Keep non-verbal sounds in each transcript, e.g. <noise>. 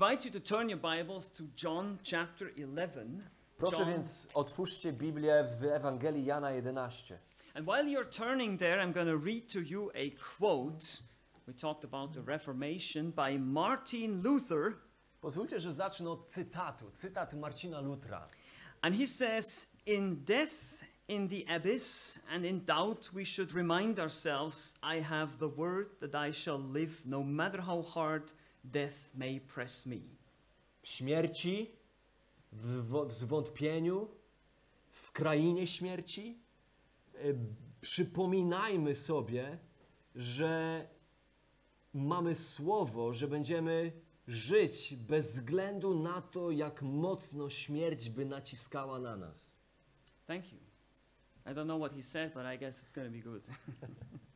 invite you to turn your Bibles to John chapter 11. Proszę John. więc otwórzcie Biblię w Ewangelii Jana 11. And while you're turning there, I'm going to read to you a quote. We talked about the Reformation by Martin Luther. Pozwólcie, że zacznę od cytatu. Cytat Marcina Lutra. And he says, In death, in the abyss, and in doubt, we should remind ourselves I have the word that I shall live, no matter how hard death may press me. W śmierci, w, w zwątpieniu, w krainie śmierci, e, przypominajmy sobie, że mamy słowo, że będziemy żyć bez względu na to, jak mocno śmierć by naciskała na nas. Thank you. I don't know what he said, but I guess it's going to be good.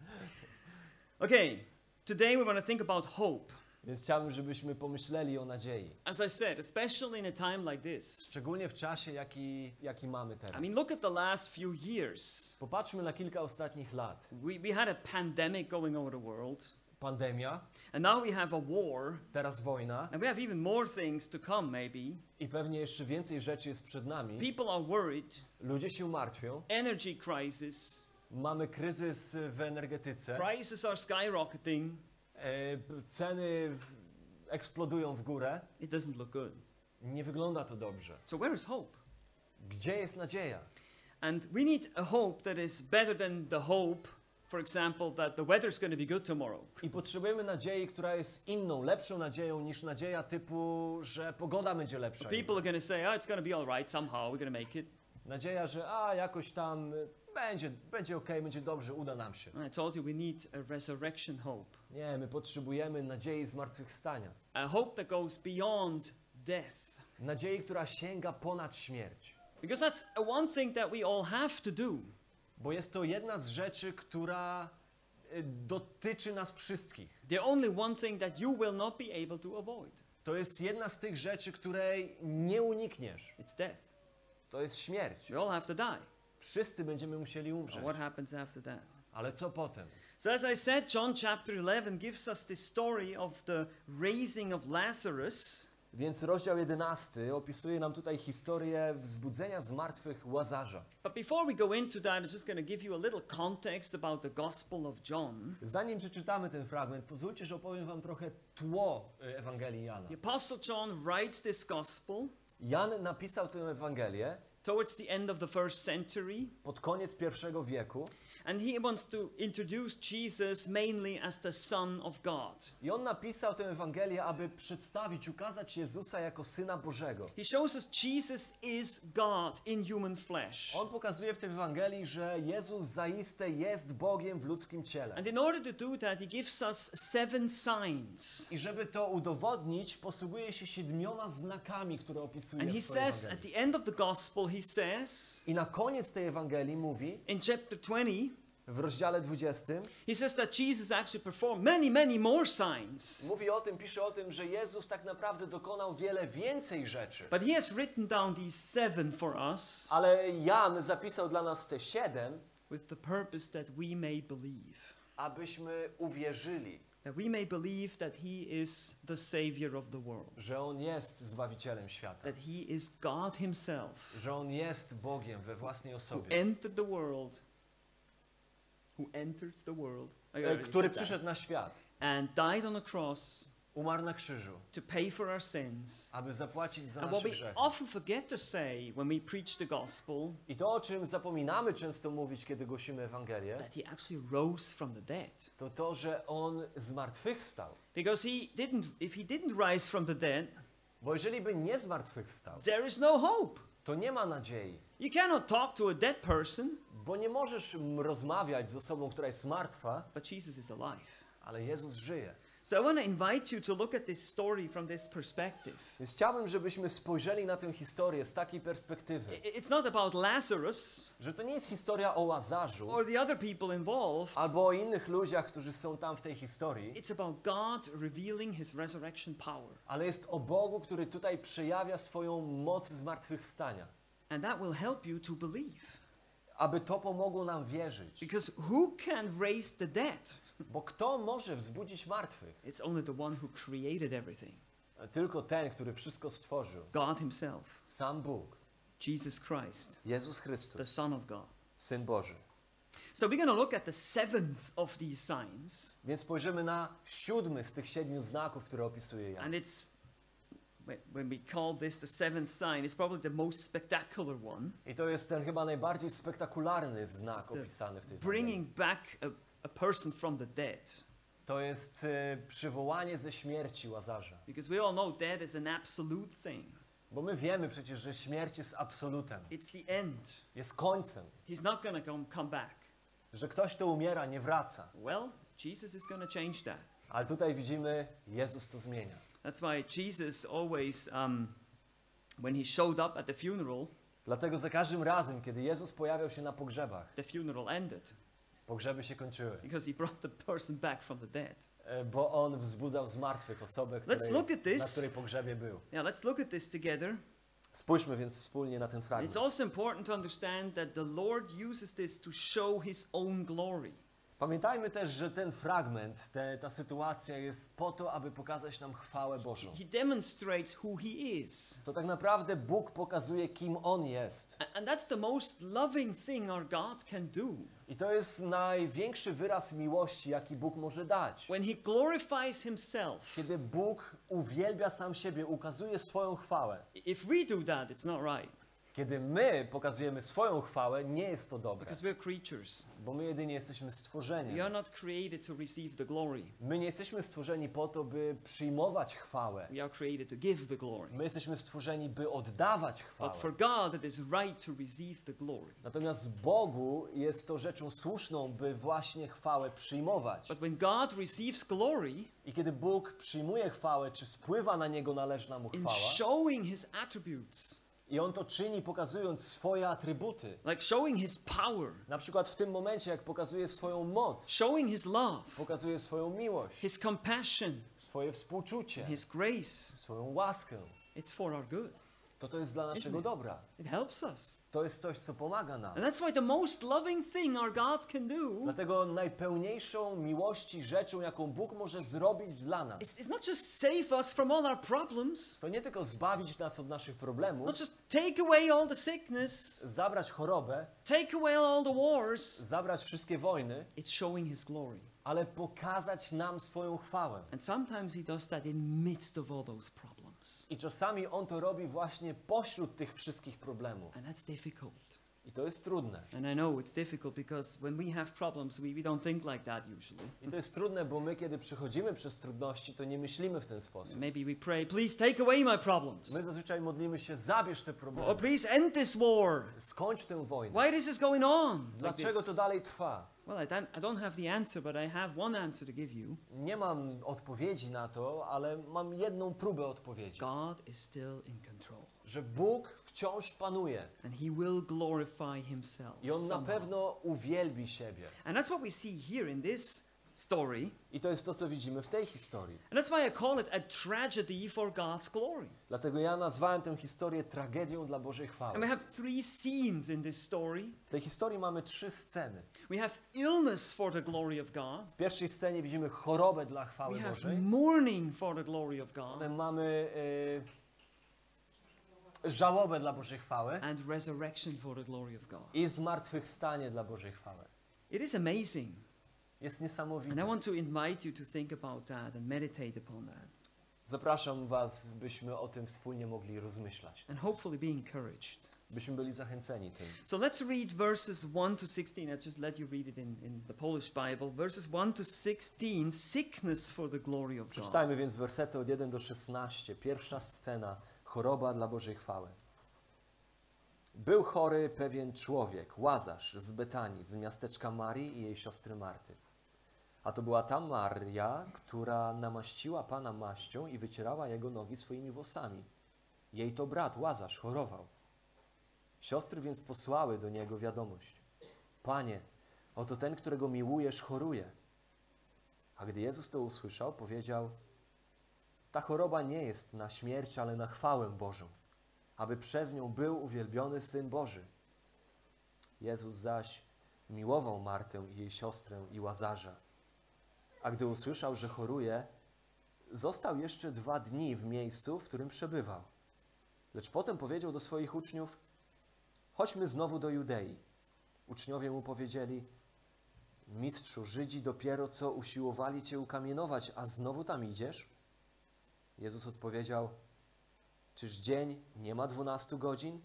<laughs> okay, today we want to think about hope. Więc chciałbym, żebyśmy pomyśleli o nadziei. As I said, especially in a time like this. Szczególnie w czasie, jaki, jaki mamy teraz. I mean, look at the last few years. Popatrzmy na kilka ostatnich lat. We, we had a pandemic going over the world, Pandemia, and now we have a war, teraz wojna and we have even more things to come, maybe. i pewnie jeszcze więcej rzeczy jest przed nami. People are worried, Ludzie się martwią. energy crisis, Mamy kryzys w energetyce. prices are skyrocketing. E, ceny eksplodują w górę. It doesn't look good. Nie wygląda to dobrze. So, where is hope? Gdzie jest nadzieja? And we need a hope that is better than the hope, for example, that the weather's going to be good tomorrow. I potrzebujemy nadziei, która jest inną, lepszą nadzieją niż nadzieja typu, że pogoda będzie lepsza. People are going to say, oh, it's going to be all right somehow, we're going to make it. Nadzieja, że a jakoś tam będzie, będzie ok, będzie dobrze, uda nam się. I told you we need a resurrection hope, Nie, my potrzebujemy nadziei zmartwychwstania. a hope that goes beyond death. Nadziei, która sięga ponad śmierć. Because that's one thing that we all have to do. Bo jest to jedna z rzeczy, która y, dotyczy nas wszystkich. The only one thing that you will not be able to avoid. To jest jedna z tych rzeczy, której nie unikniesz. It's death. To jest śmierć. We all have to die. Wszyscy będziemy musieli umrzeć. what happens after that? Ale co potem? So as I said, John chapter 11 gives us this story of the raising of Lazarus. Więc rozdział 11 opisuje nam tutaj historię wzbudzenia z martwych Łazarza. But before we go into that, I'm just going to give you a little context about the Gospel of John. Zanim przeczytamy ten fragment, pozwólcie, że opowiem wam trochę tło y, Ewangelii Jana. The Apostle John writes this Gospel Jan napisał tę Ewangelię towards the end of the first century, pod koniec pierwszego wieku and he wants to introduce Jesus mainly as the Son of God. i on napisał tę Ewangelię, aby przedstawić, ukazać Jezusa jako Syna Bożego. He shows us Jesus is God in human flesh. On pokazuje w tej Ewangelii, że Jezus zaiste jest Bogiem w ludzkim ciele. And in order to do that, he gives us seven signs. I żeby to udowodnić, posługuje się siedmioma znakami, które opisuje And he w swojej says at Ewangelii. the end of the gospel, he says I na koniec tej Ewangelii mówi, in chapter 20, w rozdziale 20, he says that Jesus actually performed many, many more signs. mówi o tym, pisze o tym, że Jezus tak naprawdę dokonał wiele więcej rzeczy. But he has written down these seven for us Ale Jan zapisał dla nas te siedem, with the purpose that we may believe. abyśmy uwierzyli, That we may believe that he is the Savior of the world. że On jest Zbawicielem świata, That he is God himself że On jest Bogiem we własnej who osobie, entered the world. Who entered the world. E, który przyszedł na świat, And died on a cross umarł na krzyżu, to pay for our sins. aby zapłacić za And what nasze we grzechy. often forget to say when we preach the gospel, I to, o czym zapominamy często mówić, kiedy głosimy Ewangelię, that he actually rose from the dead. to to, że On zmartwychwstał. Because he didn't, if he didn't rise from the dead, Bo jeżeli by nie zmartwychwstał, there is no hope. to nie ma nadziei. You cannot talk to a dead person, Bo nie możesz mm, rozmawiać z osobą, która jest martwa, but Jesus is alive. ale Jezus żyje. So I want to invite you to look at this story from this perspective. Więc chciałbym, żebyśmy spojrzeli na tę historię z takiej perspektywy, It's not about Lazarus że to nie jest historia o Łazarzu or the other people involved. albo o innych ludziach, którzy są tam w tej historii, It's about God revealing his resurrection power. ale jest o Bogu, który tutaj przejawia swoją moc zmartwychwstania, And that will help you to believe. Aby to pomogło nam wierzyć. Because who can raise the dead? Bo kto może wzbudzić martwych? It's only the one who created everything. Tylko ten, który wszystko stworzył, God Himself, sam Bóg, Jesus Christ, Jezus the Chrystus, Son of God. Syn Boży. So we're going to look at the seventh of these signs, Więc spojrzymy na siódmy z tych siedmiu znaków, które opisuje Jan. and it's when- we call this the seventh sign, it's probably the most spectacular one, I to jest ten chyba najbardziej spektakularny znak opisany w tej bringing back a, a person from the dead. To jest e, przywołanie ze śmierci Łazarza. Because we all know death is an absolute thing. Bo my wiemy przecież, że śmierć jest absolutem, It's the end. jest końcem, He's not to come, come back. że ktoś, kto umiera, nie wraca. Well, Jesus is to change that. Ale tutaj widzimy, Jezus to zmienia. That's why Jesus always, um, when he showed up at the funeral, Dlatego za każdym razem, kiedy Jezus pojawiał się na pogrzebach, the funeral ended pogrzeby się kończyły, because he brought the person back from the dead. e, bo On wzbudzał z martwych osobę, Let's look at this. na której pogrzebie był. Now, let's look at this together. Spójrzmy więc wspólnie na ten It's fragment. also important to understand that the Lord uses this to show his own glory. Pamiętajmy też, że ten fragment, te, ta sytuacja jest po to, aby pokazać nam chwałę Bożą. He demonstrates who he is. To tak naprawdę Bóg pokazuje, kim On jest. And that's the most loving thing our God can do. I to jest największy wyraz miłości, jaki Bóg może dać. When he glorifies himself. Kiedy Bóg uwielbia sam siebie, ukazuje swoją chwałę. If we do that, it's not right Kiedy my pokazujemy swoją chwałę, nie jest to dobre, because we're creatures. bo my jedynie jesteśmy We stworzeni. are not created to receive the glory. My nie jesteśmy stworzeni po to, by przyjmować chwałę. We are created to give the glory. My jesteśmy stworzeni, by oddawać But chwałę. for God, it is right to receive the glory. Natomiast Bogu jest to rzeczą słuszną, by właśnie chwałę przyjmować. But when God receives glory, I kiedy Bóg przyjmuje chwałę, czy spływa na Niego należna Mu in chwała, showing his attributes, i On to czyni pokazując swoje atrybuty, like showing his power, na przykład w tym momencie, jak pokazuje swoją moc, showing his love, pokazuje swoją miłość, his compassion, swoje współczucie, his grace, swoją łaskę, it's for our good. To to jest dla naszego it? dobra. It helps us. To jest coś, co pomaga nam. And that's why the most loving thing our God can do Dlatego najpełniejszą miłości rzeczą, jaką Bóg może zrobić dla nas, is not just save us from all our problems, to nie tylko zbawić nas od naszych problemów, not just take away all the sickness, zabrać chorobę, take away all the wars. zabrać wszystkie wojny, It's showing his glory. ale pokazać nam swoją chwałę. And sometimes he does that in midst of all those problems. I czasami On to robi właśnie pośród tych wszystkich problemów. And that's difficult. I to jest trudne. And I know it's difficult because when we have problems, we, we don't think like that usually. I to jest trudne, bo my, kiedy przechodzimy przez trudności, to nie myślimy w ten sposób. Maybe we pray, please take away my problems. My zazwyczaj modlimy się, zabierz te Or problemy, please end this war. skończ tę wojnę. Why this is going on? Like Dlaczego this. to dalej trwa? Well, I don't, I don't have the answer, but I have one answer to give you. Nie mam odpowiedzi na to, ale mam jedną próbę odpowiedzi. God is still in control. Że Bóg wciąż panuje And he will glorify himself. i On na somehow. pewno uwielbi siebie. And that's what we see here in this story. I to jest to, co widzimy w tej historii. And that's why I call it a tragedy for God's glory. Dlatego ja nazwałem tę historię tragedią dla Bożej And we chwały. have three scenes in this story. W tej historii mamy trzy sceny. We have illness for the glory of God. W pierwszej scenie widzimy chorobę dla chwały We have Bożej. mourning for the glory of God. Potem mamy e, żałobę dla Bożej chwały And resurrection for the glory of God. i zmartwychwstanie dla Bożej chwały. It is amazing. Jest And I niesamowite. want to invite you to think about that and meditate upon that. Zapraszam Was, byśmy o tym wspólnie mogli rozmyślać. And hopefully be encouraged. Byśmy byli zachęceni tym. So let's read verses 1 to 16. I just let you read it in, in the Polish Bible. Verses 1 to 16 sickness for the glory of God. Przeczytajmy więc wersety od 1 do 16. Pierwsza scena. Choroba dla Bożej chwały. Był chory pewien człowiek, Łazarz z Betanii, z miasteczka Marii i jej siostry Marty. A to była ta Maria, która namaściła Pana maścią i wycierała jego nogi swoimi włosami. Jej to brat Łazarz chorował. Siostry więc posłały do niego wiadomość. Panie, oto ten, którego miłujesz, choruje. A gdy Jezus to usłyszał, powiedział: Ta choroba nie jest na śmierć, ale na chwałę Bożą, aby przez nią był uwielbiony Syn Boży. Jezus zaś miłował Martę i jej siostrę i Łazarza. A gdy usłyszał, że choruje, został jeszcze dwa dni w miejscu, w którym przebywał. Lecz potem powiedział do swoich uczniów: Chodźmy znowu do Judei. Uczniowie mu powiedzieli: Mistrzu, Żydzi dopiero co usiłowali cię ukamienować, a znowu tam idziesz? Jezus odpowiedział: Czyż dzień nie ma dwunastu godzin?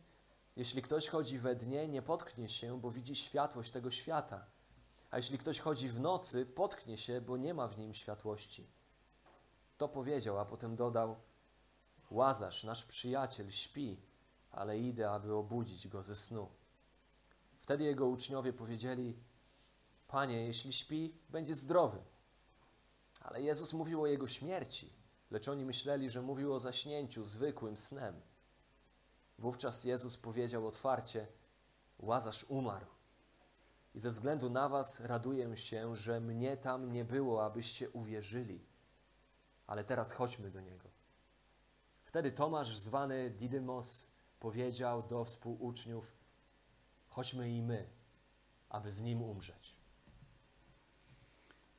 Jeśli ktoś chodzi we dnie, nie potknie się, bo widzi światłość tego świata. A jeśli ktoś chodzi w nocy, potknie się, bo nie ma w nim światłości. To powiedział, a potem dodał: Łazarz, nasz przyjaciel, śpi, ale idę, aby obudzić go ze snu. Wtedy jego uczniowie powiedzieli: Panie, jeśli śpi, będzie zdrowy. Ale Jezus mówił o jego śmierci, lecz oni myśleli, że mówił o zaśnięciu, zwykłym snem. Wówczas Jezus powiedział otwarcie: Łazarz umarł. I ze względu na was raduję się, że mnie tam nie było, abyście uwierzyli. Ale teraz chodźmy do niego. Wtedy Tomasz, zwany Didymos, powiedział do współuczniów: Chodźmy i my, aby z nim umrzeć.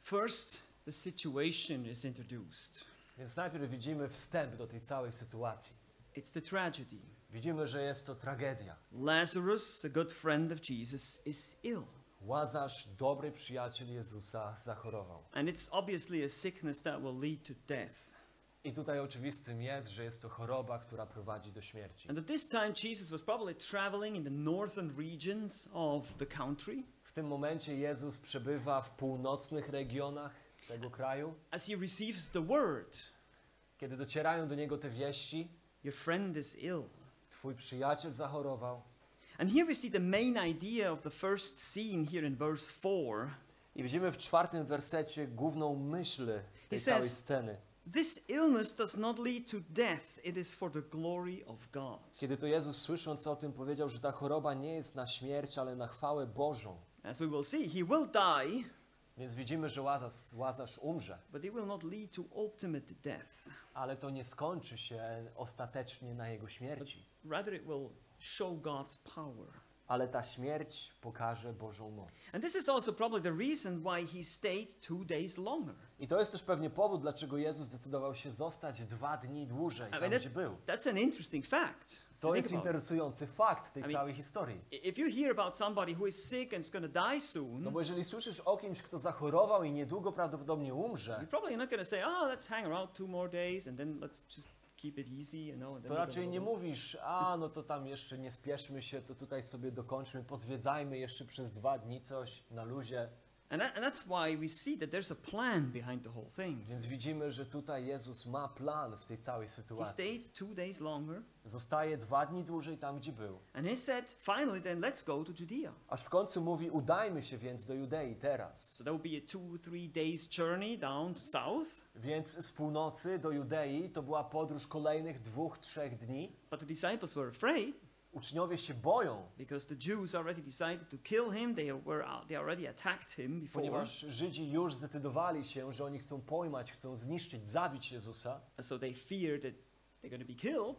First, the situation is introduced. Więc najpierw widzimy wstęp do tej całej sytuacji. It's the tragedy. Widzimy, że jest to tragedia. Lazarus, a good friend of Jesus, is ill. Łazarz, dobry przyjaciel Jezusa, zachorował. And it's obviously a sickness that will lead to death. I tutaj oczywistym jest, że jest to choroba, która prowadzi do śmierci. And at this time, Jesus was probably traveling in the northern regions of the country. W tym momencie Jezus przebywa w północnych regionach tego kraju. As he receives the word, Kiedy docierają do niego te wieści, your friend is ill. twój przyjaciel zachorował. And here we see the main idea of the first scene here in verse 4. I widzimy w czwartym wersecie główną myśl tej He całej says- sceny. This illness does not lead to death, it is for the glory of God. Kiedy to Jezus słysząc o tym powiedział, że ta choroba nie jest na śmierć, ale na chwałę Bożą. As we will see, he will die, Więc widzimy, że Łazarz, Łazarz umrze. but it will not lead to ultimate death. Ale to nie skończy się ostatecznie na jego śmierci. Rather, it will show God's power. Ale ta śmierć pokaże Bożą moc. And this is also probably the reason why he stayed two days longer. I to jest też pewnie powód, dlaczego Jezus zdecydował się zostać dwa dni dłużej I tam, mean, that- gdzie był. That's an interesting fact. to jest interesujący fakt tej I mean- całej historii. I- If you hear about somebody who is sick and is going to die soon, No bo jeżeli słyszysz o kimś, kto zachorował i niedługo prawdopodobnie umrze, you're probably not going to say, "Oh, let's hang around two more days and then let's just keep it easy," you know. To raczej nie mówisz, a no to tam jeszcze nie spieszmy się, to tutaj sobie dokończmy, pozwiedzajmy jeszcze przez dwa dni coś na luzie. And, that, and that's why we see that there's a plan behind the whole thing. Więc widzimy, że tutaj Jezus ma plan w tej całej He sytuacji. stayed two days longer, Zostaje dwa dni dłużej tam, gdzie był. and he said, "Finally, then let's go to Judea." Aż w końcu mówi, udajmy się więc do Judei teraz. So that would be a two, three days journey down to south. Więc z północy do Judei to była podróż kolejnych dwóch, trzech dni. But the disciples were afraid Uczniowie się boją, because the Jews already decided to kill him. They were out, they already attacked him before. ponieważ Żydzi już zdecydowali się, że oni chcą pojmać, chcą zniszczyć, zabić Jezusa. So they feared that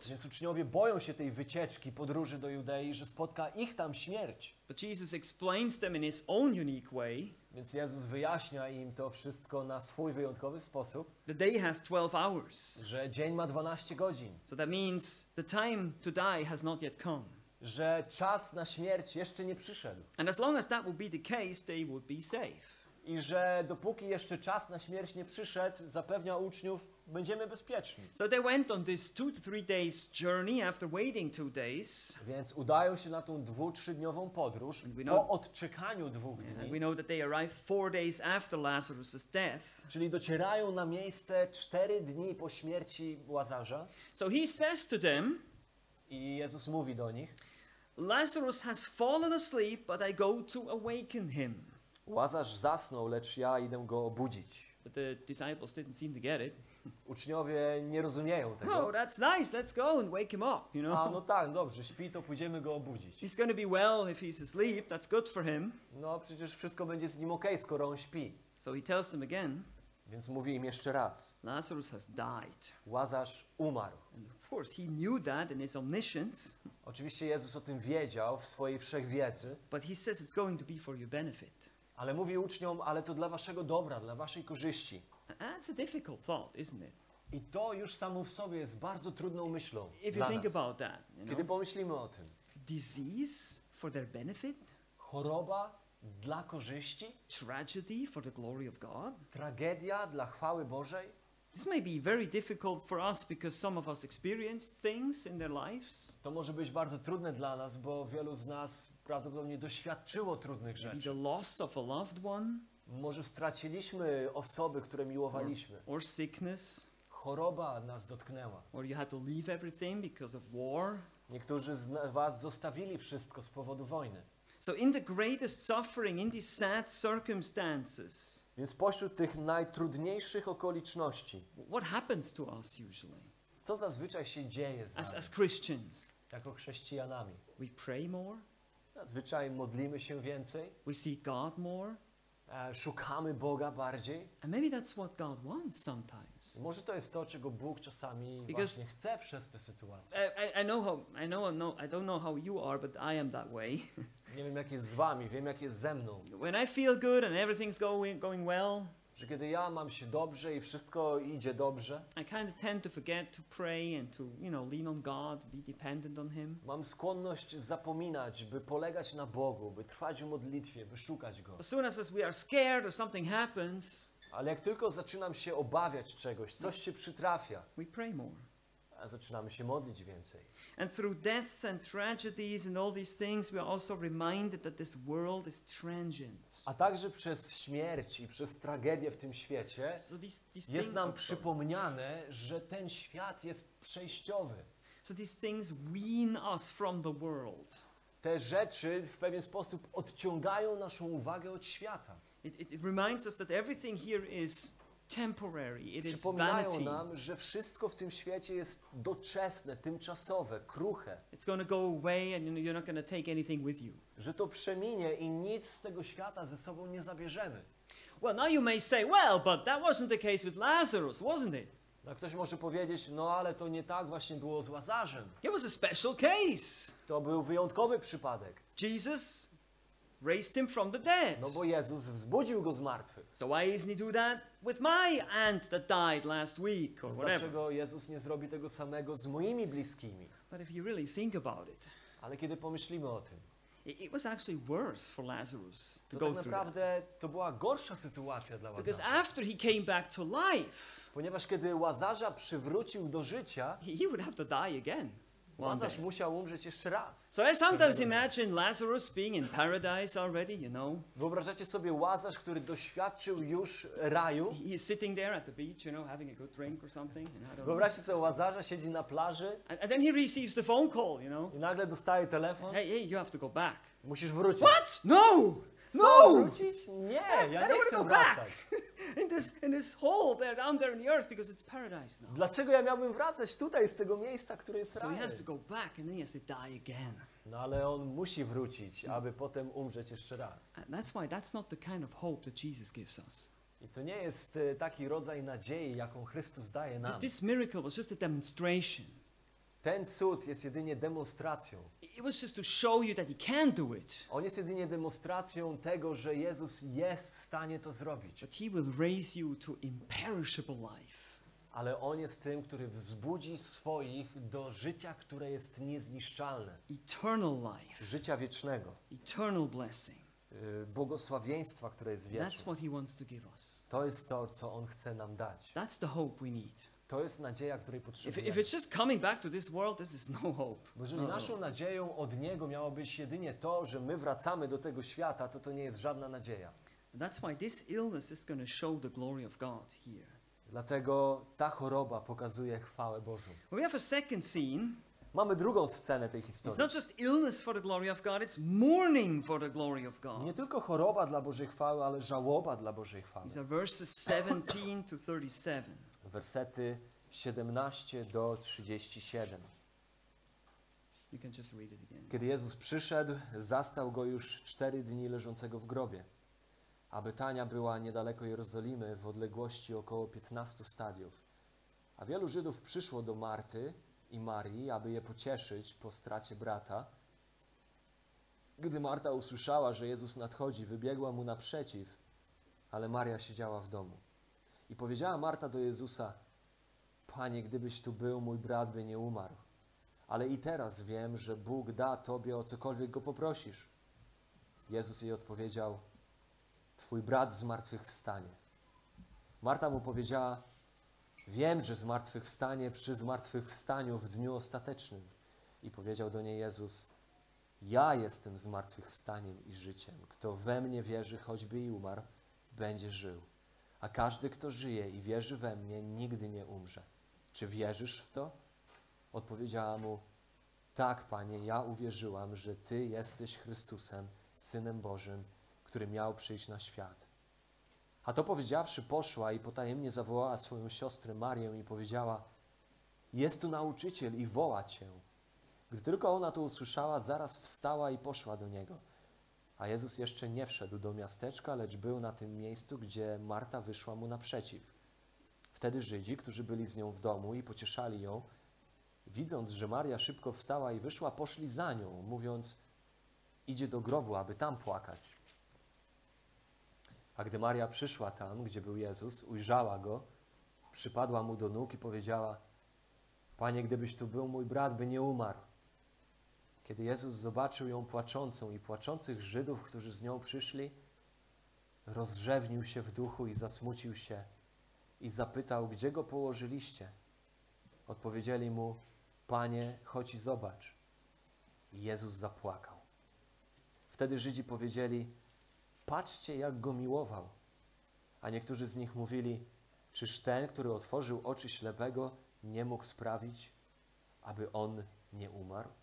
Więc uczniowie boją się tej wycieczki, podróży do Judei, że spotka ich tam śmierć. But Jesus explains them in his own unique way. Więc Jezus wyjaśnia im to wszystko na swój wyjątkowy sposób, The day has 12 hours. że dzień ma 12 godzin, So that means the time to die has not yet come. że czas na śmierć jeszcze nie przyszedł And as long as that would be the case, they would be safe. i że dopóki jeszcze czas na śmierć nie przyszedł, zapewnia uczniów, będziemy bezpieczni. So they went on this two to three days journey after waiting two days. Więc udają się na tą dwu, trzydniową podróż po know- odczekaniu dwóch And we dni, know that they arrived four days after Lazarus' death. czyli docierają na miejsce cztery dni po śmierci Łazarza So he says to them, i Jezus mówi do nich, Lazarus has fallen asleep, but I go to awaken him. Łazarz zasnął, lecz ja idę go obudzić. But the disciples didn't seem to get it. Uczniowie nie rozumieją Oh, tego. that's nice. Let's go and wake him up, you know. A no tak, dobrze, śpi, to pójdziemy go obudzić. He's to be well if he's asleep. That's good for him. No przecież wszystko będzie z nim okej, skoro on śpi. So he tells them again, Więc mówi im jeszcze raz. Lazarus has died. Łazarz umarł. And of course, he knew that in his omniscience, Oczywiście Jezus o tym wiedział w swojej wszechwiedzy, but he says it's going to be for your benefit. ale mówi uczniom, ale to dla waszego dobra, dla waszej korzyści. That's a difficult thought, isn't it? I to już samo w sobie jest bardzo trudną myślą If you think nas. about that, you Kiedy know, pomyślimy o tym, disease for their benefit, choroba dla korzyści, tragedy for the glory of God. tragedia dla chwały Bożej, This may be very difficult for us because some of us experienced things in their lives. to może być bardzo trudne dla nas, bo wielu z nas prawdopodobnie doświadczyło trudnych rzeczy. the loss of a loved one, Może straciliśmy osoby, które miłowaliśmy. or sickness, Choroba nas dotknęła. or you had to leave everything because of war. Niektórzy z was zostawili wszystko z powodu wojny. So, in the greatest suffering, in these sad circumstances, Więc pośród tych najtrudniejszych okoliczności, what happens to us usually co zazwyczaj się dzieje z as, nami, as Christians? jako chrześcijanami? We pray more, Zazwyczaj modlimy się więcej, we seek God more, szukamy Boga bardziej. and maybe that's what God wants sometimes. Może to jest to, czego Bóg czasami Because- właśnie chce przez te sytuacje. I, I, know how I know, know I don't know how you are, but I am that way. Nie wiem, jak jest z wami, wiem, jak jest ze mną. when I feel good and everything's going going well, Że kiedy ja mam się dobrze i wszystko idzie dobrze, I kind of tend to forget to pray and to you know lean on God, be dependent on Him. mam skłonność zapominać, by polegać na Bogu, by trwać w modlitwie, by szukać Go. As soon as we are scared or something happens, Ale jak tylko zaczynam się obawiać czegoś, coś się przytrafia, we pray more. a zaczynamy się modlić więcej. And through and tragedies and all these things, we are also reminded that this world is transient. A także przez śmierć i przez tragedię w tym świecie So these, these jest things, nam przypomniane, że ten świat jest przejściowy. so these things wean us from the world. Te rzeczy w pewien sposób odciągają naszą uwagę od świata. It, it, it reminds us that everything here is temporary. It is vanity. nam, że wszystko w tym świecie jest doczesne, tymczasowe, kruche, It's going to go away, and you're not going to take anything with you. że to przeminie i nic z tego świata ze sobą nie zabierzemy. Well, now you may say, well, but that wasn't the case with Lazarus, wasn't it? No, ktoś może powiedzieć, no ale to nie tak właśnie było z Łazarzem. It was a special case. To był wyjątkowy przypadek, Jesus raised him from the dead. no bo Jezus wzbudził go z martwych. So why isn't he do that with my aunt that died last week or whatever? Dlaczego Jezus nie zrobi tego samego z moimi bliskimi? But if you really think about it, Ale kiedy pomyślimy o tym, it, was actually worse for Lazarus to to go tak naprawdę to była gorsza sytuacja dla Because Łazarza. after he came back to life, Ponieważ kiedy Łazarza przywrócił do życia, he, would have to die again Łazarz musiał umrzeć jeszcze raz. So I sometimes imagine Lazarus being in paradise already, you know. Wyobrażacie sobie Łazarz, który doświadczył już raju? He is sitting there at the beach, you know, having a good drink or something. And I don't know. Wyobraźcie sobie Łazarza, siedzi na plaży And, and then he receives the phone call, you know. i nagle dostaje telefon. Hey, hey, you have to go back. Musisz wrócić. What? No! No! wrócić? Nie, ja nie chcę to go back. wracać. <laughs> in this in this hole there down there in the earth because it's paradise now. Dlaczego ja miałbym wracać tutaj z tego miejsca, które jest So he rajem? has to go back and then he has to die again. No ale on musi wrócić, aby potem umrzeć jeszcze raz. And that's why that's not the kind of hope that Jesus gives us. I to nie jest e, taki rodzaj nadziei, jaką Chrystus daje nam. This miracle was just a demonstration. Ten cud jest jedynie demonstracją. It was just to show you that he can do it, On jest jedynie demonstracją tego, że Jezus jest w stanie to zrobić. but he will raise you to imperishable life. Ale On jest tym, który wzbudzi swoich do życia, które jest niezniszczalne. Eternal life, Życia wiecznego. eternal blessing. y, Błogosławieństwa, które jest That's wieczne. what he wants to give us. To jest to, co On chce nam dać. That's the hope we need. To jest nadzieja, której If, potrzebujemy. if it's just coming back to this world, this is no hope. Bo jeżeli No, no. naszą nadzieją od Niego miało być jedynie to, że my wracamy do tego świata, to to nie jest żadna nadzieja. That's why this illness is going to show the glory of God here. Dlatego ta choroba pokazuje chwałę Bożą. We have a second scene. Mamy drugą scenę tej It's historii. not just illness for the glory of God, it's mourning for the glory of God. Nie tylko choroba dla Bożej chwały, ale żałoba dla Bożej chwały. These are verses 17 to 37. Wersety 17 do 37. You can just read it again. Kiedy Jezus przyszedł, zastał go już cztery dni leżącego w grobie. A Betania była niedaleko Jerozolimy, w odległości około 15 stadiów. A wielu Żydów przyszło do Marty i Marii, aby je pocieszyć po stracie brata. Gdy Marta usłyszała, że Jezus nadchodzi, wybiegła mu naprzeciw, ale Maria siedziała w domu. I powiedziała Marta do Jezusa: Panie, gdybyś tu był, mój brat by nie umarł. Ale i teraz wiem, że Bóg da Tobie o cokolwiek go poprosisz. Jezus jej odpowiedział: Twój brat zmartwychwstanie. Marta mu powiedziała: Wiem, że zmartwychwstanie przy zmartwychwstaniu w dniu ostatecznym. I powiedział do niej Jezus: Ja jestem zmartwychwstaniem i życiem. Kto we mnie wierzy, choćby i umarł, będzie żył. A każdy, kto żyje i wierzy we mnie, nigdy nie umrze. Czy wierzysz w to? Odpowiedziała mu: Tak, panie, ja uwierzyłam, że ty jesteś Chrystusem, synem Bożym, który miał przyjść na świat. A to powiedziawszy, poszła i potajemnie zawołała swoją siostrę Marię i powiedziała: Jest tu nauczyciel i woła cię. Gdy tylko ona to usłyszała, zaraz wstała i poszła do niego. A Jezus jeszcze nie wszedł do miasteczka, lecz był na tym miejscu, gdzie Marta wyszła mu naprzeciw. Wtedy Żydzi, którzy byli z nią w domu i pocieszali ją, widząc, że Maria szybko wstała i wyszła, poszli za nią, mówiąc: Idzie do grobu, aby tam płakać. A gdy Maria przyszła tam, gdzie był Jezus, ujrzała go, przypadła mu do nóg i powiedziała: Panie, gdybyś tu był, mój brat by nie umarł. Kiedy Jezus zobaczył ją płaczącą i płaczących Żydów, którzy z nią przyszli, rozrzewnił się w duchu i zasmucił się i zapytał, gdzie go położyliście. Odpowiedzieli mu, Panie, chodź i zobacz. I Jezus zapłakał. Wtedy Żydzi powiedzieli, patrzcie, jak go miłował. A niektórzy z nich mówili, czyż ten, który otworzył oczy ślepego, nie mógł sprawić, aby on nie umarł?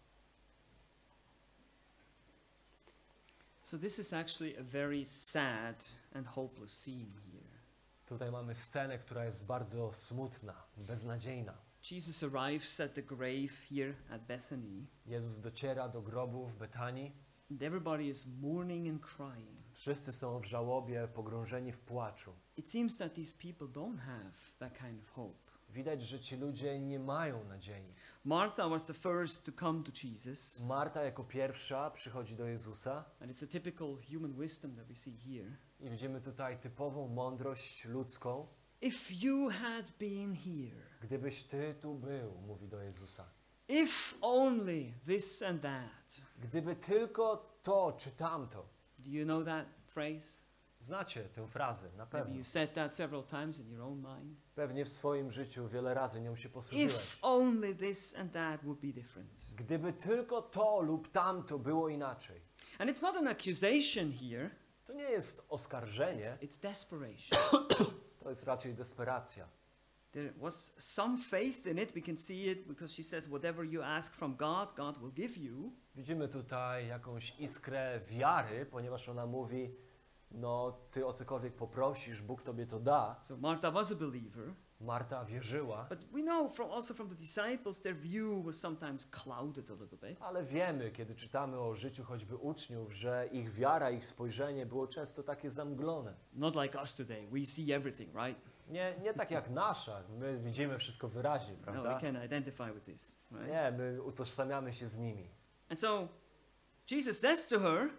So, this is actually a very sad and hopeless scene here. Tutaj mamy scenę, która jest bardzo smutna, beznadziejna. Jesus arrives at the grave here at Bethany, Jezus dociera do grobu w Betanii. and everybody is mourning and crying. Wszyscy są w żałobie, pogrążeni w płaczu. It seems that these people don't have that kind of hope. Widać, że ci ludzie nie mają nadziei. Martha was the first to come to Jesus, Marta jako pierwsza przychodzi do Jezusa and it's a typical human wisdom that we see here. i widzimy tutaj typową mądrość ludzką. If you had been here, Gdybyś ty tu był, mówi do Jezusa. if only this and that. Gdyby tylko to czy tamto. Do you know that phrase? Znacie tę frazę, na Maybe pewno. you said that several times in your own mind. Pewnie w swoim życiu wiele razy nią się posłużyłeś. If only this and that would be different. Gdyby tylko to lub tamto było inaczej. And it's not an accusation here, To nie jest oskarżenie, it's, it's desperation. <coughs> to jest raczej desperacja. there was some faith in it. We can see it because she says, Whatever you ask from God, God will give you. Widzimy tutaj jakąś iskrę wiary, ponieważ ona mówi, no ty o cokolwiek poprosisz, Bóg tobie to da. So Martha was a believer. Marta wierzyła, But we know from also from the disciples, their view was sometimes clouded a little bit. ale wiemy, kiedy czytamy o życiu choćby uczniów, że ich wiara, ich spojrzenie było często takie zamglone. Not like us today. We see everything, right? Nie, nie tak jak nasza, my widzimy wszystko wyraźnie, No, we prawda? can identify with this, right? Nie, my utożsamiamy się z nimi. And so Jesus says to her,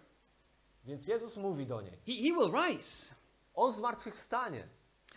Więc Jezus mówi do niej, he, he will rise. On zmartwychwstanie.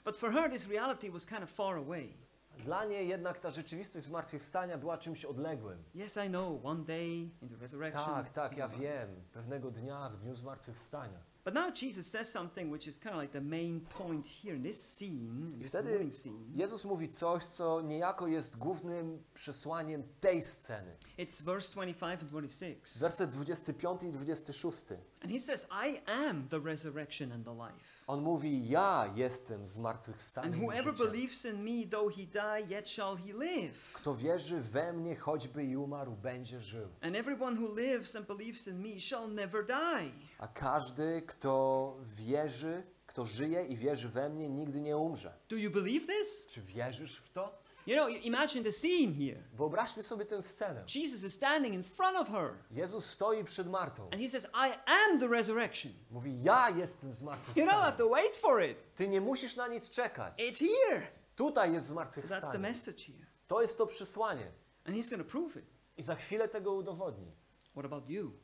But for her, this reality was kind of far away. Dla niej jednak ta rzeczywistość zmartwychwstania była czymś odległym. Yes, I know, one day in the resurrection. Tak, tak, ja wiem. Pewnego dnia, w dniu zmartwychwstania. But now Jesus says something which is kind of like the main point here in this scene, in I this wtedy morning scene. Jezus mówi coś, co niejako jest głównym przesłaniem tej sceny. It's verse 25 and 26. Werset 25 i 26. And he says, I am the resurrection and the life. On mówi, ja jestem And zmartwychwstaniem i whoever życiem. believes in me, though he die, yet shall he live. Kto wierzy we mnie, choćby i umarł, będzie żył. And everyone who lives and believes in me shall never die. A każdy, kto wierzy, kto żyje i wierzy we mnie, nigdy nie umrze. Do you believe this? Czy wierzysz w to? You know, imagine the scene here. Wyobraźmy sobie tę scenę. Jesus is standing in front of her, Jezus stoi przed Martą. and he says, I am the resurrection. Mówi, ja jestem You don't have to wait for it. Ty nie musisz na nic czekać. It's here. Tutaj jest So that's the zmartwychwstanie. message here. To jest to przesłanie. And he's going to prove it. I za chwilę tego udowodni. What about you?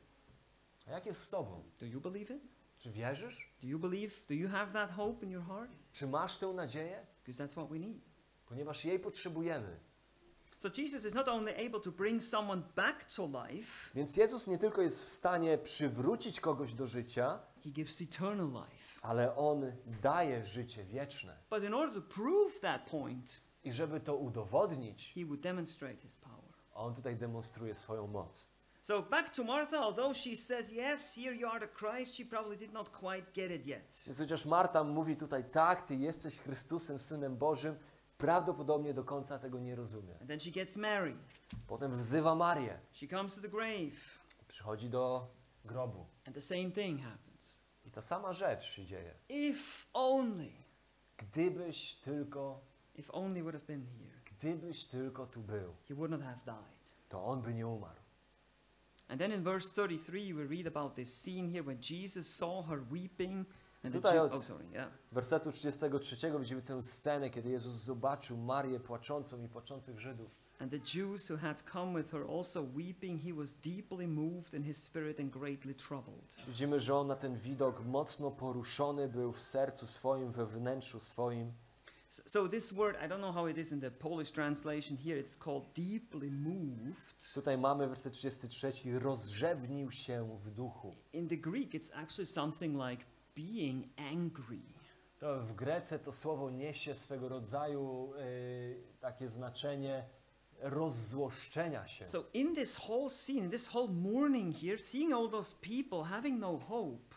A jak jest z tobą? Do you believe it? Czy wierzysz? Do you believe? Do you have that hope in your heart? Czy masz tę nadzieję? Because that's what we need. ponieważ jej potrzebujemy. So Jesus is not only able to bring someone back to life, Więc Jezus nie tylko jest w stanie przywrócić kogoś do życia, he gives eternal life. ale On daje życie wieczne. But in order to prove that point, I żeby to udowodnić, he would demonstrate his power. On tutaj demonstruje swoją moc. So back to Martha, although she says, Yes, here you are the Christ, she probably did not quite get it yet. Więc chociaż Marta mówi tutaj, tak, Ty jesteś Chrystusem, Synem Bożym, prawdopodobnie do końca tego nie rozumie. And then she gets Mary. Potem wzywa Marię, She comes to the grave, przychodzi do grobu. and the same thing happens. I ta sama rzecz się dzieje. If only, Gdybyś tylko, if only would have been here, gdybyś tylko tu był, he would not have died. to on by nie umarł. Tutaj od-. Wersetu 33 widzimy tę scenę, kiedy Jezus zobaczył Marię płaczącą i płaczących Żydów. And the Jews who had come with her also weeping, he was deeply moved in his spirit and greatly troubled. Widzimy, że on na ten widok mocno poruszony był w sercu swoim, we wnętrzu swoim. So, this word, I don't know how it is in the Polish translation here, it's called deeply moved. Tutaj mamy werset 33, rozrzewnił się w duchu. In the Greek, it's actually something like being angry. To w Grece to słowo niesie swego rodzaju y, takie znaczenie rozzłoszczenia się. So in this whole scene, this whole morning here, seeing all those people having no hope,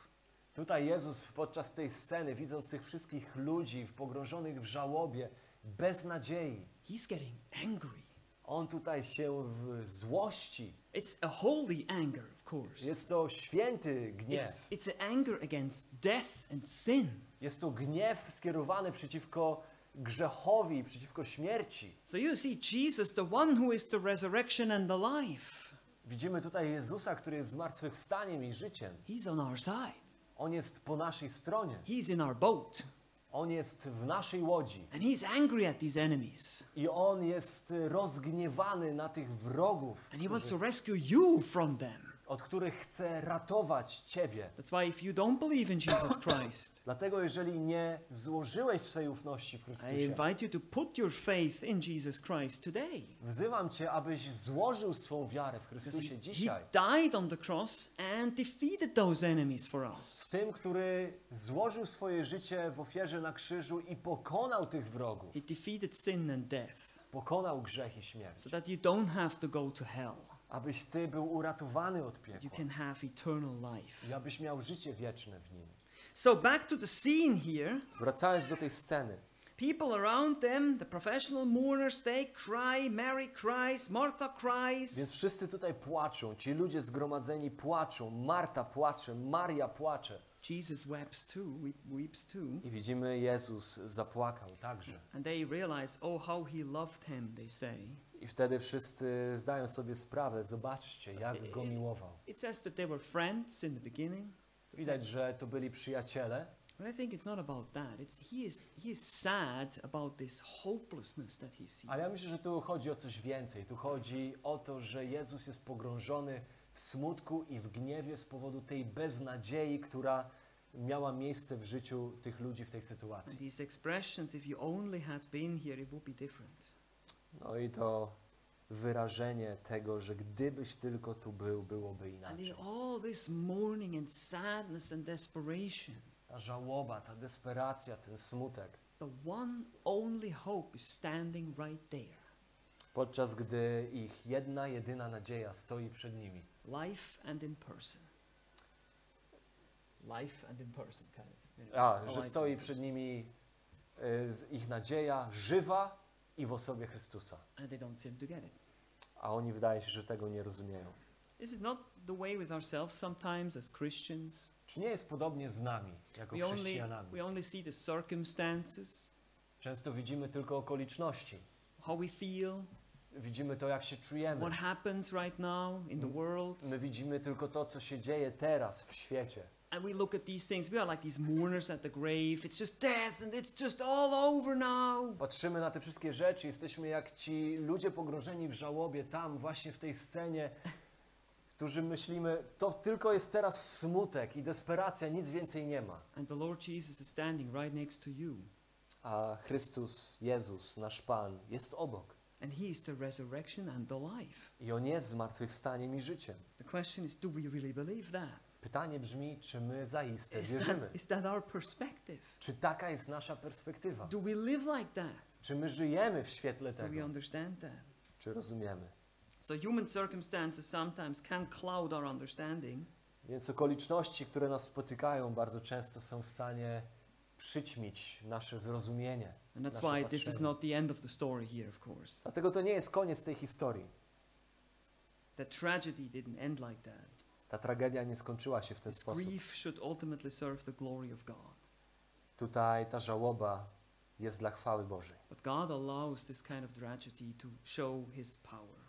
Tutaj Jezus podczas tej sceny, widząc tych wszystkich ludzi pogrążonych w żałobie, bez nadziei, he's getting angry. on tutaj się w złości. It's a holy anger, of course. Jest to święty gniew. It's, it's an anger against death and sin. Jest to gniew skierowany przeciwko grzechowi, przeciwko śmierci. So you see, Jesus, the one who is the resurrection and the life, Widzimy tutaj Jezusa, który jest zmartwychwstaniem i życiem. he's on our side. On jest po naszej stronie. He's in our boat. On jest w naszej łodzi. And he's angry at these enemies. I on jest rozgniewany na tych wrogów, And he wants to rescue you from them. Od których chce ratować ciebie. That's why if you don't believe in Jesus <coughs> Christ, Dlatego jeżeli nie złożyłeś swojej ufności w I Chrystusie, invite you to put your faith in Jesus Christ today. wzywam cię, abyś złożył swą wiarę w Because Chrystusie he, he dzisiaj. died on the cross and defeated those enemies for W us. tym, który złożył swoje życie w ofierze na krzyżu i pokonał tych wrogów. He defeated sin and death Pokonał grzech i śmierć. so that you don't have to go to hell. Abyś ty był uratowany od You piekła. can have eternal life. I abyś miał życie wieczne w nim. So back to the scene here. Wracając do tej sceny. People around them, the professional mourners, they cry. Mary cries. Martha cries. Więc wszyscy tutaj płaczą, ci ludzie zgromadzeni płaczą, Marta płacze, Maria płacze. Jesus weeps too, weep, weeps too. I widzimy, Jezus zapłakał także. And they realize, oh, how he loved him, they say. I wtedy wszyscy zdają sobie sprawę, zobaczcie, jak go <laughs> miłował. It says that they were friends in the beginning. Widać, że to byli przyjaciele, But I think it's not about that. It's he is he is sad about this hopelessness that he sees. ale ja myślę, że tu chodzi o coś więcej. Tu chodzi o to, że Jezus jest pogrążony w smutku i w gniewie z powodu tej beznadziei, która miała miejsce w życiu tych ludzi w tej And sytuacji. these expressions, if you only had been here, it would be different. No i to wyrażenie tego, że gdybyś tylko tu był, byłoby And inaczej. in all this mourning and sadness and desperation, Ta żałoba, ta desperacja, ten smutek. the one only hope is standing right there. Podczas gdy ich jedna, jedyna nadzieja stoi przed nimi. Life and in person. Life and in person, kind of. A, I że stoi przed nimi y, ich nadzieja żywa i w osobie Chrystusa. And they don't seem to get it. A oni wydaje się, że tego nie rozumieją. This is not the way with ourselves sometimes as Christians. Czy nie jest podobnie z nami, jako We only, chrześcijanami? we only see the circumstances, Często widzimy tylko okoliczności. how we feel, Widzimy to, jak się czujemy. what happens right now in the world. My widzimy tylko to, co się dzieje teraz w świecie. And we look at these things, we are like these mourners at the grave. It's just death and it's just all over now. Patrzymy na te wszystkie rzeczy, jesteśmy jak ci ludzie pogrążeni w żałobie tam, właśnie w tej scenie, którzy myślimy, to tylko jest teraz smutek i desperacja, nic więcej nie ma. And the Lord Jesus is standing right next to you. a Chrystus, Jezus, nasz Pan, jest obok. And He is the resurrection and the life. I On jest zmartwychwstaniem i życiem. The question is do we really believe that? Pytanie brzmi, czy my zaiste Is wierzymy? that, is that our perspective? Czy taka jest nasza perspektywa? Do we live like that? Czy my żyjemy w świetle Do we tego? understand that? Czy rozumiemy? So human circumstances sometimes can cloud our understanding, Więc okoliczności, które nas spotykają, bardzo często są w stanie przyćmić nasze zrozumienie. and that's nasze why this is patrzenie. not the end of the story here, of course. Dlatego to nie jest koniec tej historii. That tragedy didn't end like that. Ta tragedia nie skończyła się w ten sposób. grief should ultimately serve the glory of God. Tutaj ta żałoba jest dla chwały Bożej. But God allows this kind of tragedy to show His power.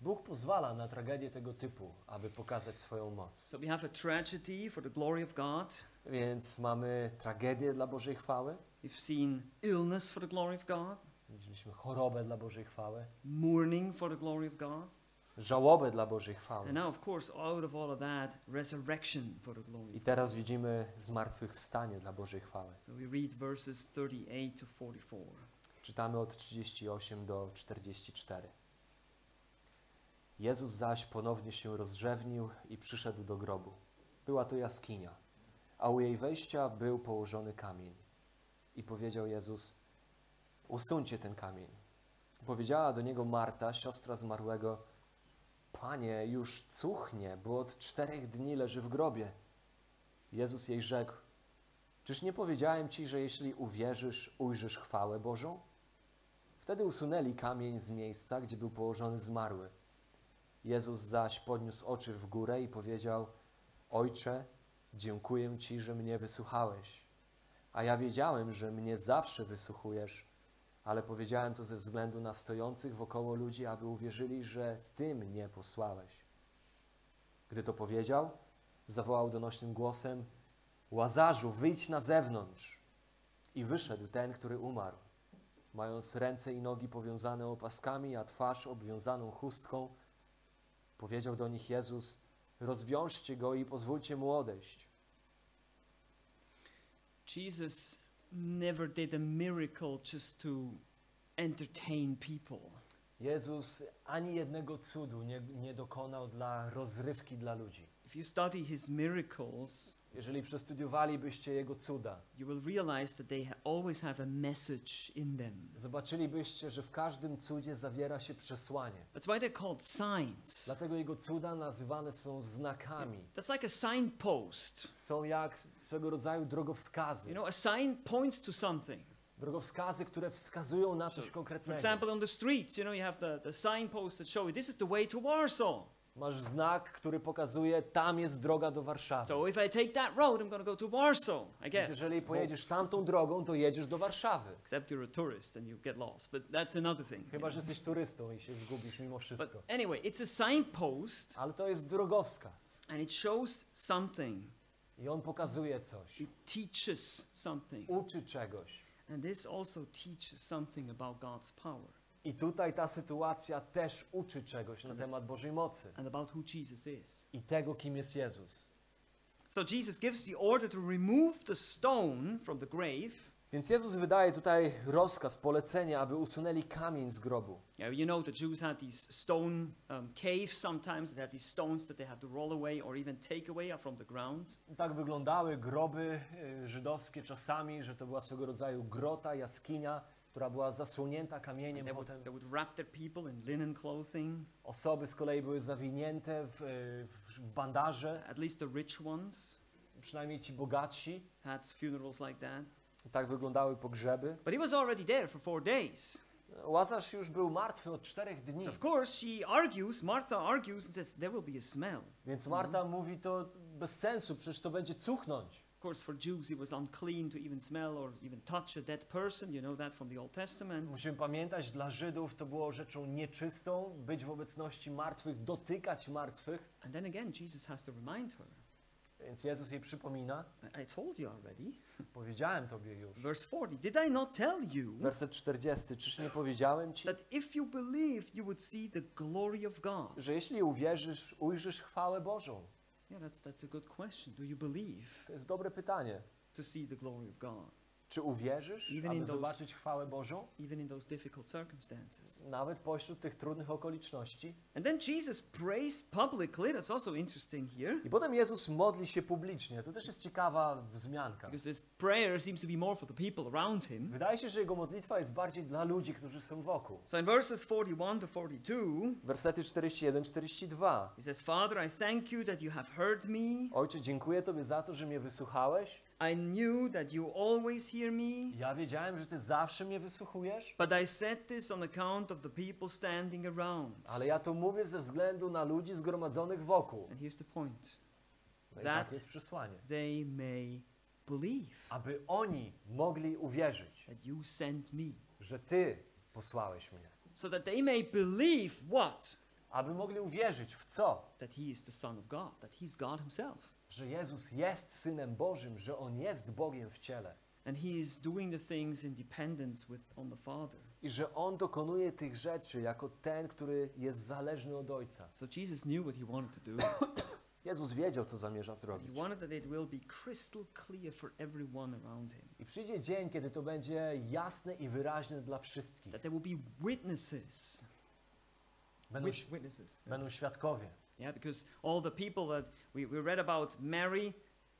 Bóg pozwala na tragedię tego typu, aby pokazać swoją moc. So we have a tragedy for the glory of God. Więc mamy tragedię dla Bożej chwały, We've seen illness for the glory of God, widzieliśmy chorobę dla Bożej chwały, mourning for the glory of God, żałobę dla Bożej chwały. I teraz widzimy zmartwychwstanie dla Bożej chwały. So we read verses 38 to 44. Czytamy od 38 do 44. Jezus zaś ponownie się rozrzewnił i przyszedł do grobu. Była to jaskinia, a u jej wejścia był położony kamień. I powiedział Jezus: Usuńcie ten kamień. Powiedziała do niego Marta, siostra zmarłego: Panie, już cuchnie, bo od czterech dni leży w grobie. Jezus jej rzekł: Czyż nie powiedziałem ci, że jeśli uwierzysz, ujrzysz chwałę Bożą? Wtedy usunęli kamień z miejsca, gdzie był położony zmarły. Jezus zaś podniósł oczy w górę i powiedział: Ojcze, dziękuję Ci, że mnie wysłuchałeś. A ja wiedziałem, że mnie zawsze wysłuchujesz, ale powiedziałem to ze względu na stojących wokoło ludzi, aby uwierzyli, że Ty mnie posłałeś. Gdy to powiedział, zawołał donośnym głosem: Łazarzu, wyjdź na zewnątrz. I wyszedł ten, który umarł, mając ręce i nogi powiązane opaskami, a twarz obwiązaną chustką. Powiedział do nich Jezus: Rozwiążcie go i pozwólcie mu odejść. Jesus never did a miracle just to entertain people. Jezus ani jednego cudu nie, nie dokonał dla rozrywki dla ludzi. If you study his miracles, Jeżeli przestudiowalibyście Jego cuda, you will realize that they always have a message in them. zobaczylibyście, że w każdym cudzie zawiera się przesłanie. That's why they're called signs. Dlatego Jego cuda nazywane są znakami. That's like a signpost. Są jak swego rodzaju drogowskazy. You know, a sign points to something. Drogowskazy, które wskazują na coś For konkretnego. example, on the streets, you know, you have the, the signposts that show you this is the way to Warsaw. Masz znak, który pokazuje, tam jest droga do Warszawy. So if I take that road, I'm to go to Warsaw, I Więc guess. jeżeli pojedziesz tamtą drogą, to jedziesz do Warszawy. Except you're a tourist and you get lost, but that's another thing. Chyba, że jesteś turystą i się zgubisz mimo But wszystko. anyway, it's a signpost Ale to jest drogowskaz. and it shows something. I on pokazuje coś. It teaches something. Uczy czegoś. And this also teaches something about God's power I tutaj ta sytuacja też uczy czegoś na temat Bożej mocy and about who Jesus is. i tego, kim jest Jezus. So Jesus gives the order to remove the stone from the grave. Więc Jezus wydaje tutaj rozkaz, polecenie, aby usunęli kamień z grobu. Yeah, you know the Jews had these stone um, caves sometimes. They had these stones that they had to roll away or even take away from the ground. Tak wyglądały groby y, żydowskie czasami, że to była swego rodzaju grota, jaskinia, która była zasłonięta kamieniem. They would, they would wrap their people in linen clothing, osoby z kolei były zawinięte w, y, w bandaże, at least the rich ones przynajmniej ci bogatsi. had funerals like that. Tak wyglądały pogrzeby. But he was already there for four days. Łazarz już był martwy od czterech dni, So of course she argues, Martha argues and says there will be a smell. więc Marta mówi to bez sensu, przecież to będzie cuchnąć. Of course, for Jews, it was unclean to even smell or even touch a dead person. You know that from the Old Testament. Musimy pamiętać, dla Żydów to było rzeczą nieczystą być w obecności martwych, dotykać martwych. And then again, Jesus has to remind her. Więc Jezus jej przypomina, I, told you already. <laughs> powiedziałem tobie już. Verse 40. Did I not tell you Werset 40. Czyż nie powiedziałem ci, that if you believe, you would see the glory of God? że jeśli uwierzysz, ujrzysz chwałę Bożą? Yeah, that's, that's a good question. Do you believe To jest dobre pytanie. to see the glory of God? Czy uwierzysz, Even aby zobaczyć chwałę Bożą? even in those difficult circumstances. Nawet pośród tych trudnych okoliczności. And then Jesus prays publicly. That's also interesting here. I potem Jezus modli się publicznie. To też jest ciekawa wzmianka. Because his prayer seems to be more for the people around him. Wydaje się, że jego modlitwa jest bardziej dla ludzi, którzy są wokół. So in verses 41 to 42, Wersety 41-42. he says, Father, I thank you that you have heard me. Ojcze, dziękuję Tobie za to, że mnie wysłuchałeś. I knew that you always hear me. Ja wiedziałem, że Ty zawsze mnie wysłuchujesz, But I said this on account of the people standing around. ale ja to mówię ze względu na ludzi zgromadzonych wokół. And here's the point No i That- tak jest przesłanie. they may believe Aby oni mogli uwierzyć, that you sent me. że Ty posłałeś mnie. So that they may believe what? Aby mogli uwierzyć w co? That he is the Son of God, that he's God himself. Że Jezus jest Synem Bożym, że On jest Bogiem w ciele. And he is doing the things in dependence with, on the Father. I że On dokonuje tych rzeczy jako ten, który jest zależny od Ojca. So Jesus knew what he wanted to do. <coughs> Jezus wiedział, co zamierza he zrobić. wanted that it will be crystal clear for everyone around him. I przyjdzie dzień, kiedy to będzie jasne i wyraźne dla wszystkich. That there will be witnesses. Będą, witnesses. będą świadkowie. Yeah, because all the people that we, we read about Mary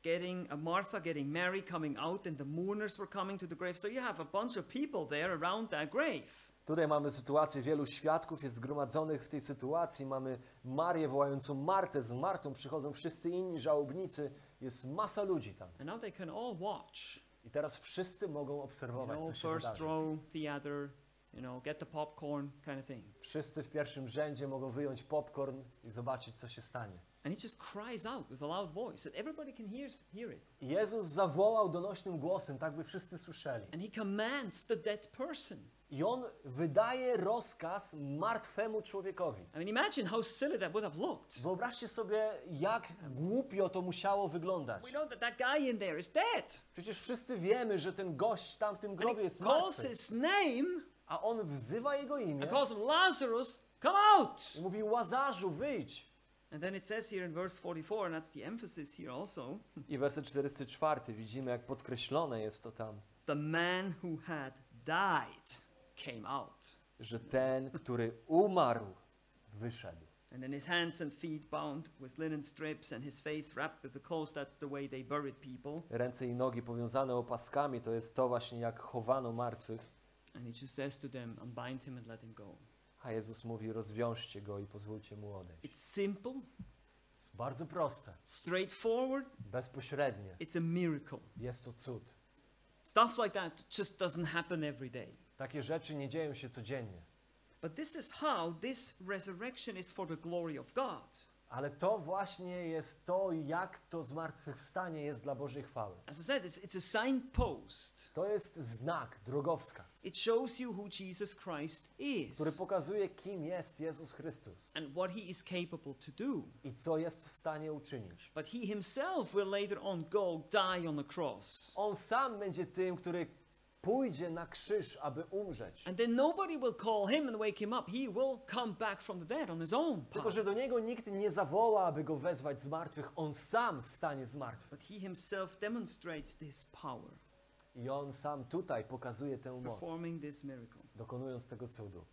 getting, uh, Martha getting Mary coming out, and the mourners were coming to the grave. So you have a bunch of people there around that grave. Tutaj mamy sytuację, wielu świadków jest zgromadzonych w tej sytuacji. Mamy Marię wołającą Martę, z Martą przychodzą wszyscy inni żałobnicy. Jest masa ludzi tam. And now they can all watch. I teraz wszyscy mogą You obserwować, co się first wydarzy. row theater, you know, get the popcorn kind of thing. Wszyscy w pierwszym rzędzie mogą wyjąć popcorn i zobaczyć, co się stanie. And he just cries out with a loud voice that everybody can hear, hear it. Jezus zawołał donośnym głosem, tak by wszyscy słyszeli. And he commands the dead person. I On wydaje rozkaz martwemu człowiekowi. I mean, imagine how silly that would have looked. Wyobraźcie sobie, jak głupio to musiało wyglądać. We know that that guy in there is dead. Przecież wszyscy wiemy, że ten gość tam w tym grobie jest calls martwy. his name A on wzywa jego imię and calls him Lazarus, come out. i mówi, Łazarzu, wyjdź. And then it says here in verse 44, and that's the emphasis here also I werset 44 widzimy, jak podkreślone jest to tam, the man who had died came out. że ten, który umarł, wyszedł. And then his hands and feet bound with linen strips and his face wrapped with the clothes. That's the way they buried people. Ręce i nogi powiązane opaskami, to jest to właśnie, jak chowano martwych. And he just says to them, unbind him and let him go. A Jezus mówi, rozwiążcie go i pozwólcie mu odejść. It's simple, Jest bardzo proste, straightforward. bezpośrednie. It's a miracle. Jest to cud. Stuff like that just doesn't happen every day. Takie rzeczy nie dzieją się codziennie. But this is how this resurrection is for the glory of God. Ale to właśnie jest to, jak to zmartwychwstanie jest dla Bożej chwały. As I said, it's, it's a signpost. To jest znak, drogowskaz, It shows you who Jesus Christ is który pokazuje, kim jest Jezus Chrystus and what he is capable to do. i co jest w stanie uczynić. But he himself will later on go die on the cross. On sam będzie tym, który pójdzie na krzyż, aby umrzeć. And then nobody will call him and wake him up. He will come back from the dead on his own Tylko, że do niego nikt nie zawoła, aby go wezwać z martwych. On sam wstanie z martwych. But he himself demonstrates this power, I on sam tutaj pokazuje tę moc, performing this miracle. dokonując tego cudu.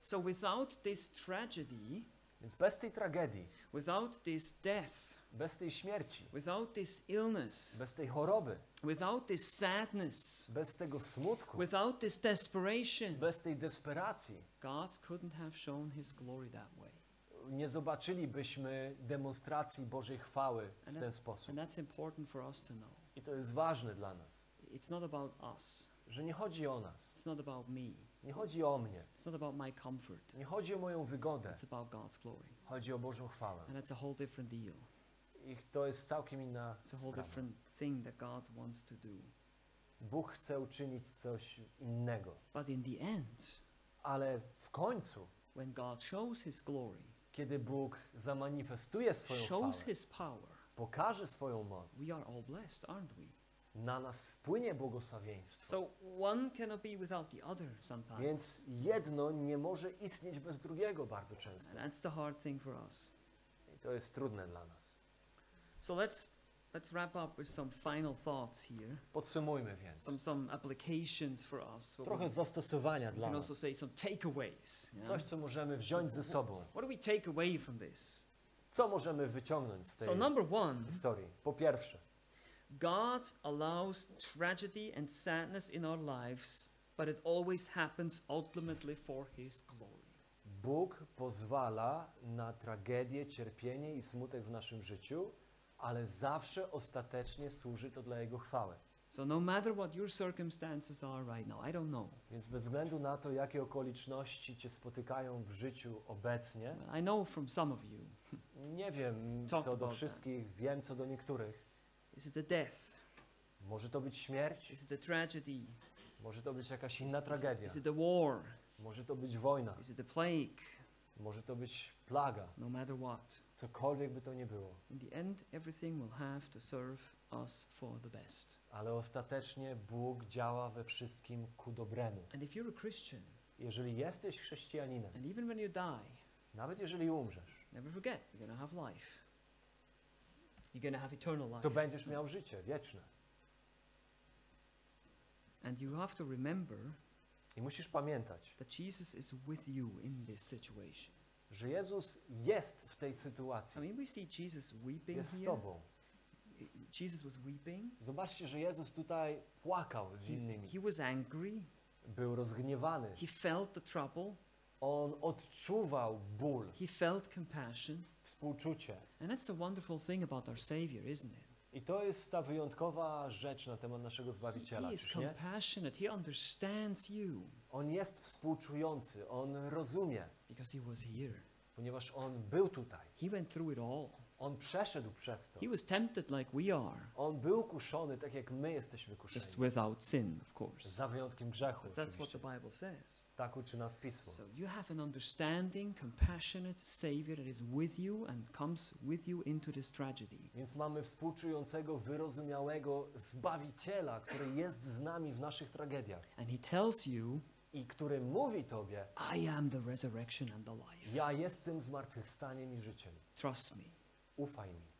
So without this tragedy, Więc bez tej tragedii, without this death, bez tej śmierci, without this illness, bez tej choroby, without this sadness, bez tego smutku, without this desperation, bez tej desperacji, God couldn't have shown his glory that way. nie zobaczylibyśmy demonstracji Bożej chwały w ten sposób. And that's important for us to know. I to jest ważne dla nas, It's not about us. że nie chodzi o nas, It's not about me. nie chodzi o mnie, It's not about my comfort. nie chodzi o moją wygodę, It's about God's glory. chodzi o Bożą chwałę. And that's a whole different deal. I to jest całkiem inna It's a whole sprawa. different thing that God wants to do. Bóg chce uczynić coś innego, But in the end, ale w końcu, when God shows his glory, kiedy Bóg zamanifestuje swoją shows chwałę, his power, pokaże swoją moc, we are all blessed, aren't we? na nas spłynie błogosławieństwo. So one cannot be without the other sometimes. Więc jedno nie może istnieć bez drugiego bardzo często. And that's the hard thing for us. I to jest trudne dla nas. So let's let's wrap up with some final thoughts here, Podsumujmy więc. some some applications for us. Trochę zastosowania we dla nas. also say some takeaways. yeah? Coś, co możemy wziąć ze sobą. What do we take away from this? Co możemy wyciągnąć z tej So number one, historii? Po pierwsze, God allows tragedy and sadness in our lives, but it always happens ultimately for His glory. Bóg pozwala na tragedię, cierpienie i smutek w naszym życiu, ale zawsze ostatecznie służy to dla Jego chwały. So no matter what your circumstances are right now, I don't know. Więc bez względu na to, jakie okoliczności Cię spotykają w życiu obecnie, I know from some of you, <laughs> nie wiem Talk co do about that. wszystkich, wiem co do niektórych. is it the death? Może to być śmierć, Is it the tragedy? może to być jakaś Is, inna is it, tragedia, is it the war? może to być wojna, Is it the plague? może to być plaga, No matter what, cokolwiek by to nie było. in the end, everything will have to serve us for the best. Ale ostatecznie Bóg działa we wszystkim ku dobremu. And if you're a Christian, Jeżeli jesteś chrześcijaninem, and even when you die, nawet jeżeli umrzesz, never forget you're going to have life. You're going to have eternal life. to będziesz miał życie wieczne. And you have to remember I musisz pamiętać, that Jesus is with you in this situation. Że Jezus jest w tej I sytuacji, mean, we see Jesus weeping jest z. Tobą. Jesus was weeping. Zobaczcie, że Jezus tutaj płakał z He, innymi. he was angry. Był rozgniewany. He felt the trouble. On odczuwał ból, He felt compassion. współczucie. And that's the wonderful thing about our Savior, isn't it? I to jest ta wyjątkowa rzecz na temat naszego Zbawiciela, He is compassionate. He understands you On jest współczujący, on rozumie, because He was here. ponieważ on był tutaj. He went through it all. On przeszedł przez to. He was tempted like we are, On był kuszony tak jak my jesteśmy just kuszeni. without sin, of course. Za wyjątkiem grzechu. But that's what the. Bible says. Tak uczy nas Pismo. So you have an understanding, compassionate Savior that is with you and comes with you into this tragedy. Więc mamy współczującego, wyrozumiałego Zbawiciela, który jest z nami w naszych tragediach And He tells you, i który mówi Tobie, I am the resurrection and the life. ja jestem zmartwychwstaniem i życiem. Trust me. Ufaj mi.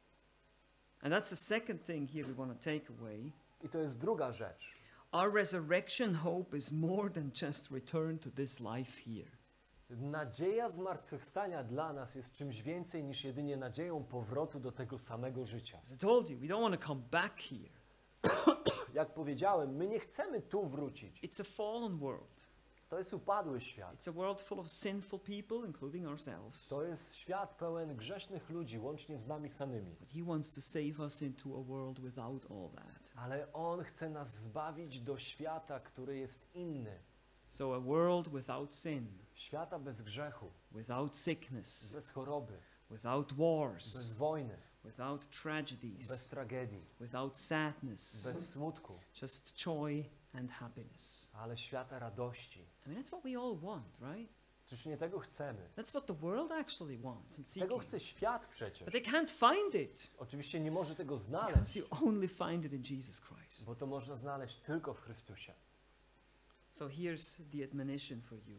And that's the second thing here we want to take away. I to jest druga rzecz. Our resurrection hope is more than just return to this life here. Nadzieja zmartwychwstania dla nas jest czymś więcej niż jedynie nadzieją powrotu do tego samego życia. As I told you, we don't want to come back here. <coughs> Jak powiedziałem, my nie chcemy tu wrócić. It's a fallen world. To jest upadły świat. It's a world full of sinful people, including ourselves. To jest świat pełen grzesznych ludzi, łącznie z nami samymi. But He wants to save us into a world without all that. Ale On chce nas zbawić do świata, który jest inny. So, a world without sin, Świata bez grzechu, without sickness, bez choroby, without wars, bez wojny, without bez tragedies, tragedii, without sadness, bez smutku, just joy and happiness. ale świata radości. I mean, that's what we all want, right? Czyż nie tego chcemy? That's what the world actually wants and Tego chce świat przecież. But they can't find it Oczywiście nie może tego znaleźć, you only find it in Jesus Christ. bo to można znaleźć tylko w Chrystusie. So here's the admonition for you.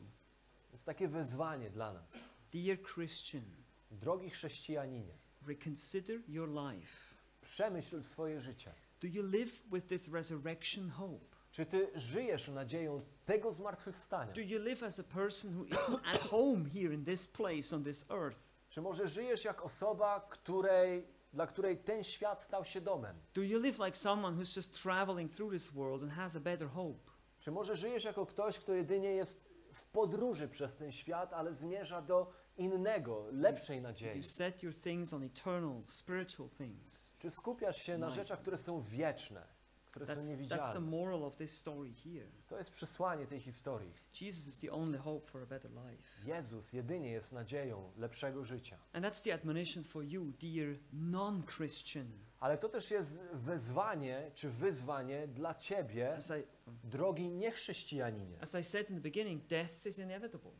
Jest takie wezwanie dla nas. Dear Christian, Drogi chrześcijaninie, reconsider your life. przemyśl swoje życie. Do you live with this resurrection hope? Czy ty żyjesz nadzieją tego zmartwychwstania? Do you live as a person who isn't at home here in this place on this earth? Czy może żyjesz jak osoba, której, dla której ten świat stał się domem? Do you live like someone who's just traveling through this world and has a better hope? Czy może żyjesz jako ktoś, kto jedynie jest w podróży przez ten świat, ale zmierza do innego, lepszej nadziei? you set your things on eternal, spiritual things? Czy skupiasz się na rzeczach, które są wieczne, które są That's, that's the niewidzialne? moral of this story here. To jest przesłanie tej historii. Jesus is the only hope for a better life. Jezus jedynie jest nadzieją lepszego życia. And that's the admonition for you, dear non Christian. Ale to też jest wezwanie czy wyzwanie dla ciebie, As I, drogi niechrześcijaninie. as I said in the beginning, death is inevitable.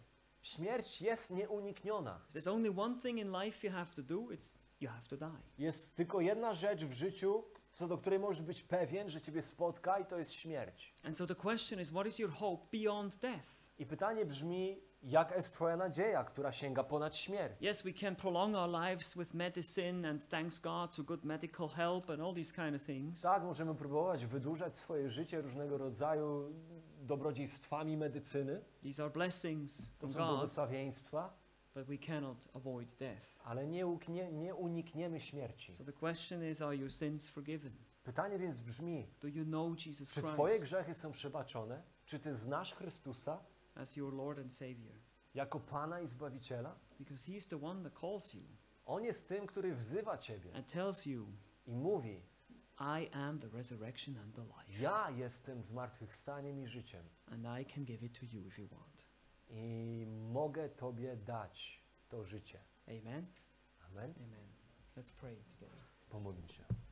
Śmierć jest nieunikniona. If there's only one thing in life you have to do, it's you have to die. Jest tylko jedna rzecz w życiu, co do której możesz być pewien, że ciebie spotka i to jest śmierć. And so the question is, what is your hope beyond death? I pytanie brzmi, Jaka jest Twoja nadzieja, która sięga ponad śmierć? Yes, we can prolong our lives with medicine and thanks God to good medical help and all these kind of things. Tak, możemy próbować wydłużać swoje życie różnego rodzaju dobrodziejstwami medycyny. These are blessings To są God, błogosławieństwa, but we cannot avoid death. ale nie, uknie, nie unikniemy śmierci. So the question is, are your sins forgiven? Pytanie więc brzmi, Do you know Jesus czy Twoje grzechy są przebaczone? Czy Ty znasz Chrystusa as your Lord and Savior? jako Pana i Zbawiciela? Because He is the one that calls you On jest tym, który wzywa Ciebie and tells you, i mówi, I am the resurrection and the life, ja jestem zmartwychwstaniem i życiem and I can give it to you if you want. I mogę Tobie dać to życie. Amen? Amen. Amen. Let's pray together. Pomódlmy się.